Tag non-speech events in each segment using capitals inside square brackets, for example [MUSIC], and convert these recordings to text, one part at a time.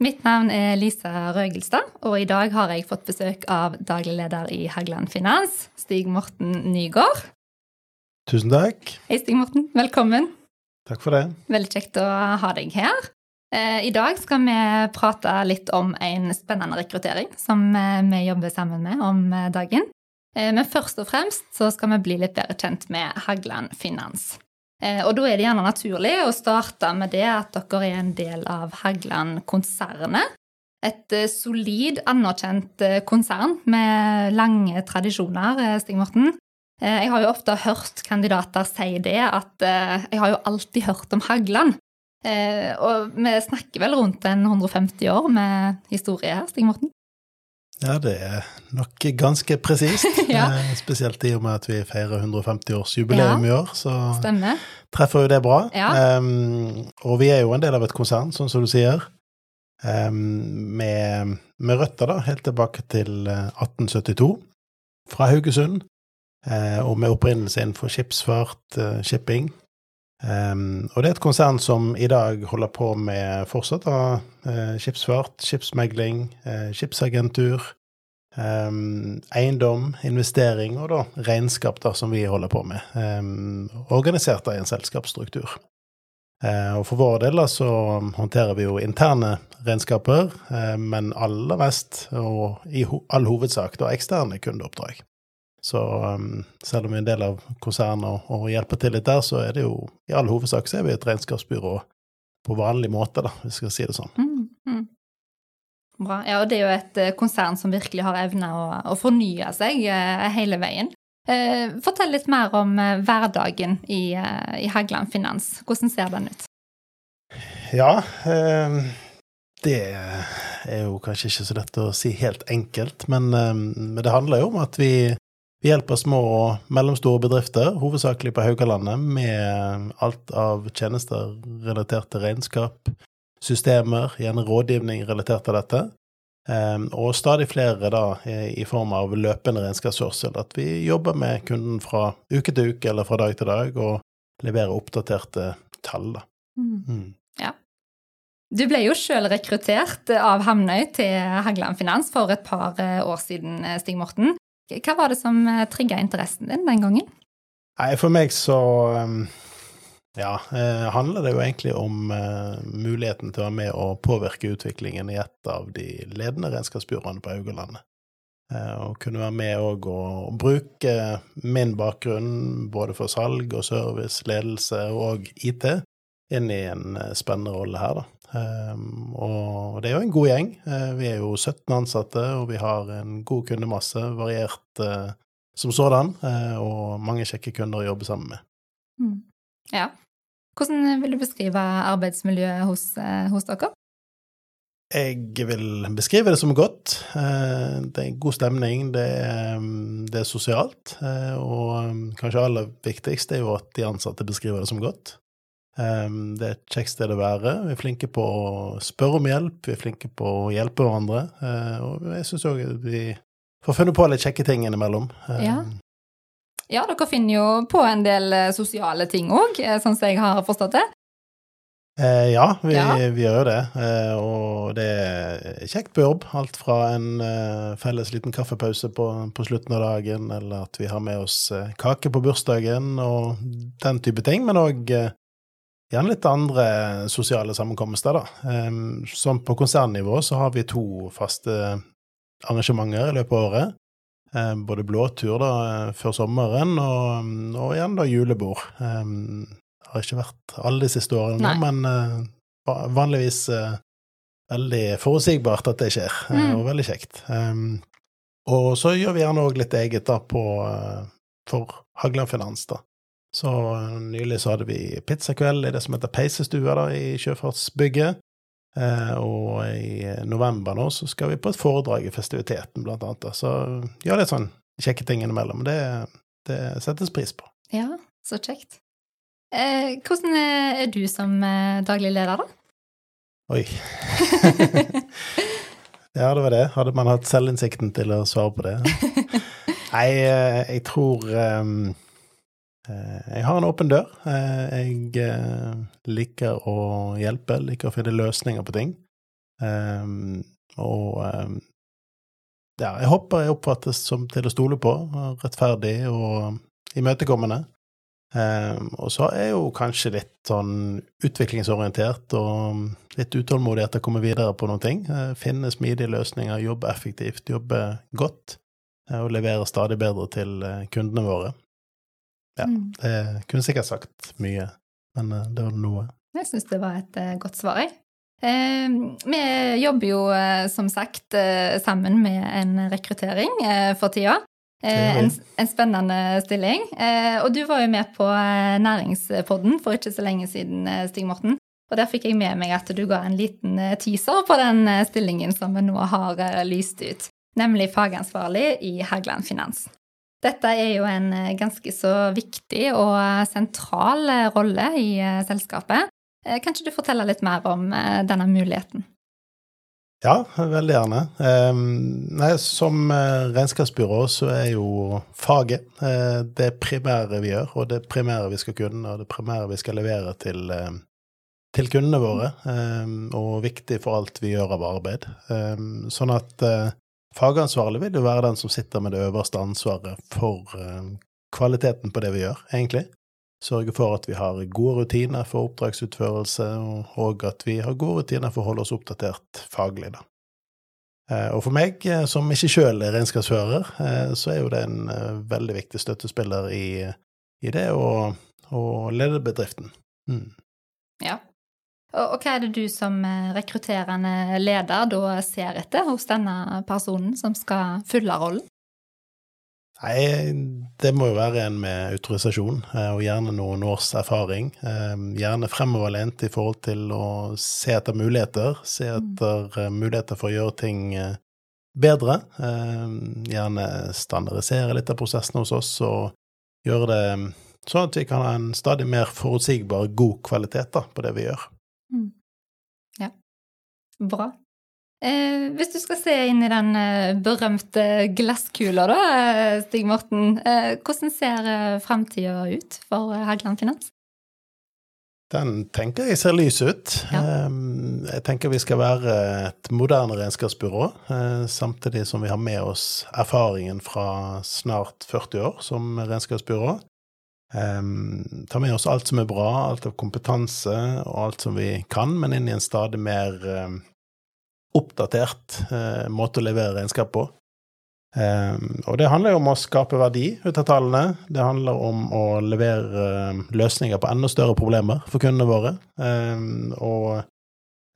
Mitt navn er Lisa Røgelstad, og i dag har jeg fått besøk av daglig leder i Hagland Finans, Stig Morten Nygård. Tusen takk. Hei, Stig Morten. Velkommen. Takk for det. Veldig kjekt å ha deg her. Eh, I dag skal vi prate litt om en spennende rekruttering som eh, vi jobber sammen med om eh, dagen. Men først og fremst så skal vi bli litt bedre kjent med Hagland Finans. Eh, og da er det gjerne naturlig å starte med det at dere er en del av Hagland-konsernet. Et eh, solid, anerkjent eh, konsern med lange tradisjoner, Stig Morten. Jeg har jo ofte hørt kandidater si det, at jeg har jo alltid hørt om Hagland. Og vi snakker vel rundt en 150 år med historie her, Stig Morten? Ja, det er nok ganske presist. [LAUGHS] ja. Eh, spesielt i og med at vi feirer 150-årsjubileum ja. i år, så Stemmer. treffer jo det bra. Ja. Um, og vi er jo en del av et konsern, sånn som du sier, um, med, med, røtter da, helt tilbake til 1872, eh, fra Haugesund, uh, og med opprinnelse innenfor skipsfart, uh, shipping, Um, og det er et konsern som i dag holder på med fortsatt av uh, skipsfart, skipsmegling, uh, skipsagentur, um, eiendom, investering og da regnskap da, som vi holder på med, um, organisert da i en selskapsstruktur. Uh, og for vår del så håndterer vi jo interne regnskaper, men aller mest, og i ho all hovedsak, da eksterne kundeoppdrag. Så um, selv om vi er en del av konsernet og, og, hjelper til litt der, så er det jo i all hovedsak så er vi et regnskapsbyrå på vanlig måte, da, hvis vi skal si det sånn. Mm, mm. Bra. Ja, og det er jo et uh, konsern som virkelig har evne å, å fornye seg eh, hele veien. Eh, fortell litt mer om hverdagen i, i Hagland Finans. Hvordan ser den ut? Ja, ehm, det er jo kanskje ikke så lett å si helt enkelt, men, men det handler jo om at vi vi hjelper små og mellomstore bedrifter, hovedsakelig på Haugalandet, med alt av tjenester relatert til regnskap, systemer, gjerne rådgivning relatert til dette. Ehm, og stadig flere da i form av løpende regnskapsførsel. At vi jobber med kunden fra uke til uke eller fra dag til dag og leverer oppdaterte tall. Da. Mm. Mm. Ja. Du ble jo sjøl rekruttert av Hamnøy til Hagland Finans for et par eh, år siden, Stig Morten. Hva var det som eh, trigga interessen din den gangen? Nei, for meg så um, ja, eh, handler det jo egentlig om uh, muligheten til å være med og påvirke utviklingen i et av de ledende regnskapsbyråene på Haugalandet. Uh, og kunne være med og, og bruke min bakgrunn både for salg og service, ledelse og IT inn i en spennende rolle her, da. Um, og det er jo en god gjeng. Uh, vi er jo 17 ansatte, og vi har en god kundemasse, variert uh, som sådan, uh, og mange kjekke kunder å jobbe sammen med. Mm. Ja. Hvordan vil du beskrive arbeidsmiljøet hos, hos dere? Jeg vil beskrive det som godt. Det er god stemning, det er, det er sosialt, og kanskje aller viktigst er jo at de ansatte beskriver det som godt. Um, det er et kjekt sted å være. Vi er flinke på å spørre om hjelp, vi er flinke på å hjelpe hverandre. Uh, og jeg syns òg vi får funnet på litt kjekke ting innimellom. Um, ja. ja, dere finner jo på en del eh, sosiale ting òg, eh, sånn som jeg har forstått det. Eh, ja, vi, ja. vi, gjør jo det. Eh, og det er kjekt på jobb. Alt fra en eh, felles liten kaffepause på, på, slutten av dagen, eller at vi har med oss kake på bursdagen og den type ting. Men òg gjerne litt andre sosiale sammenkomster, da. Um, som på konsernnivå så har vi to faste arrangementer i løpet av året. Um, både blåtur da før sommeren, og, og igjen da julebord. Det har ikke vært alle de siste årene, men uh, vanligvis uh, veldig forutsigbart at det skjer, mm. uh, og veldig kjekt. Og så gjør vi gjerne òg litt eget da på, for Hagland Finans, da. Så nylig så hadde vi pizzakveld i det som heter Peisestua da, i Sjøfartsbygget. Eh, og i november nå så skal vi på et foredrag i festiviteten, blant annet. da. Så gjør litt sånn kjekke ting innimellom. Det, det settes pris på. Ja, så kjekt. Eh, hvordan er du som eh, daglig leder, da? Oi. [LAUGHS] ja, det var det. Hadde man hatt selvinnsikten til å svare på det? [LAUGHS] Nei, eh, jeg tror um, Jeg har en åpen dør. Jeg liker å hjelpe, liker å finne løsninger på ting. Um, og um, ja, jeg håper jeg oppfattes som til å stole på, rettferdig og imøtekommende. Um, og så er jeg jo kanskje litt sånn utviklingsorientert og litt utålmodig etter å komme videre på noen ting. Finne smidige løsninger, jobbe effektivt, jobbe godt og levere stadig bedre til kundene våre. Ja, mm. det kunne sikkert sagt mye, men det var noe. Jeg syns det var et godt svar, jeg. Ehm, vi jobber jo som sagt sammen med en rekruttering for tida. Eh, en, en, spennende stilling. Eh, og du var jo med på eh, Næringspodden for ikke så lenge siden, Stig Morten. Og der fikk jeg med meg at du ga en liten teaser på den stillingen som vi nå har lyst ut, nemlig fagansvarlig i Hagland Finans. Dette er jo en ganske så viktig og sentral rolle i selskapet. Kan ikke du fortelle litt mer om denne muligheten? Ja, veldig gjerne. Nei, som eh, regnskapsbyrå så er jo faget eh, det primære vi gjør, og det primære vi skal kunne, og det primære vi skal levere til, til kundene våre, og viktig for alt vi gjør av arbeid. Sånn at eh, fagansvarlig vil jo være den som sitter med det øverste ansvaret for kvaliteten på det vi gjør, egentlig. Sørge for at vi har gode rutiner for oppdragsutførelse, og at vi har gode rutiner for å holde oss oppdatert faglig. Da. Eh, og for meg, eh, som ikke sjøl er regnskapsfører, eh, så er jo det en veldig viktig støttespiller i, i det å, å, lede bedriften. Mm. Ja. Og, og hva er det du som rekrutterende leder da ser etter hos denne personen som skal fylle rollen? Nei, det må jo være en med autorisasjon, eh, og gjerne noen års erfaring. Eh, gjerne fremoverlent i forhold til å se etter muligheter, se mm. etter mm. muligheter for å gjøre ting bedre. Gjerne standardisere litt av prosessene hos oss, og gjøre det sånn at vi kan ha en stadig mer forutsigbar, god kvalitet da, på det vi gjør. Mm. Ja, bra. Eh, hvis du skal se inn i den eh, berømte glasskula, da, eh, Stig Morten. Eh, hvordan ser eh, framtida ut for Hagland Finans? Den tenker jeg ser lys ut. Ja. Jeg tenker vi skal være et moderne regnskapsbyrå, samtidig som vi har med oss erfaringen fra snart 40 år som regnskapsbyrå. Ta med oss alt som er bra, alt av kompetanse og alt som vi kan, men inn i en stadig mer oppdatert uh, måte å levere regnskap på. Um, og det handler jo om å skape verdi ut av tallene. Det handler om å levere løsninger på enda større problemer for kundene våre. Um, og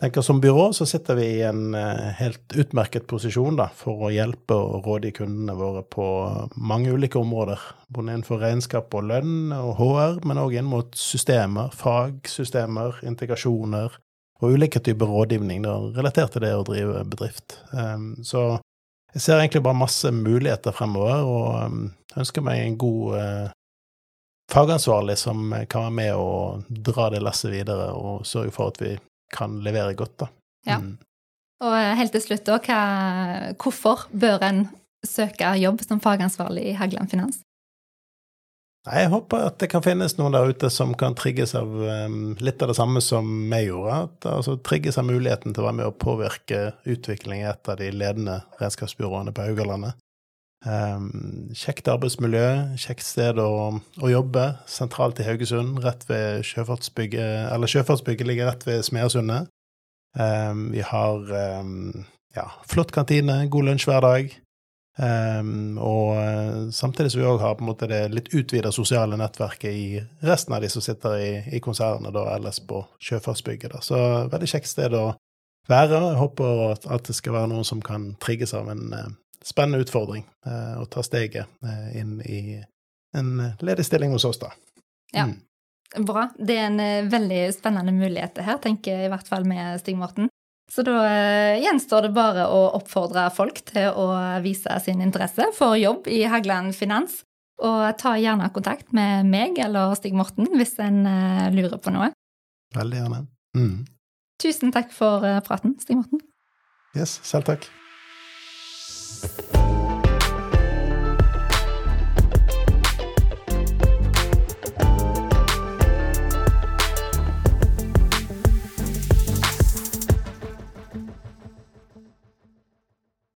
tenker som byrå så sitter vi i en uh, helt utmerket posisjon da, for å hjelpe og råde kundene våre på mange ulike områder. Både innenfor regnskap og lønn og HR, men òg inn mot systemer, fagsystemer, integrasjoner, og ulike typer rådgivning da, relatert til det å drive bedrift. Um, så jeg ser egentlig bare masse muligheter fremover, og um, ønsker meg en god uh, fagansvarlig som kan være med og dra det lasset videre, og sørge for at vi kan levere godt, da. Ja. Mm. Og eh, helt til slutt, da, hvorfor bør en søke jobb som fagansvarlig i Hagland Finans? Jeg håper at det kan finnes noen der ute som kan trigges av um, litt av det samme som vi gjorde. At, altså trigges av muligheten til å være med å påvirke utvikling i et av de ledende redskapsbyråene på Haugalandet. Um, kjekt arbeidsmiljø, kjekt sted å, å, jobbe, sentralt i Haugesund, rett ved Sjøfartsbygget Eller Sjøfartsbygget ligger rett ved Smeasundet. Um, vi har ja, flott kantine, god lunsj hver dag. Um, og eh, samtidig som vi òg har på en måte det litt utvida sosiale nettverket i resten av de som sitter i, i konsernet da, ellers på Sjøfartsbygget. Da. Så veldig kjekt sted å være. Jeg håper at, det skal være noen som kan trigges av en uh, spennende utfordring å og ta steget uh, inn i en ledig stilling hos oss, da. Ja. Mm. Bra. Det er en veldig spennende mulighet her, tenker jeg i hvert fall med Stig Morten. Så da eh, gjenstår det bare å oppfordre folk til å vise sin interesse for jobb i Hagland Finans. Og ta gjerne kontakt med meg eller Stig Morten hvis en eh, lurer på noe. Veldig gjerne. Mm. Tusen takk for eh, praten, Stig Morten. Yes, selv takk.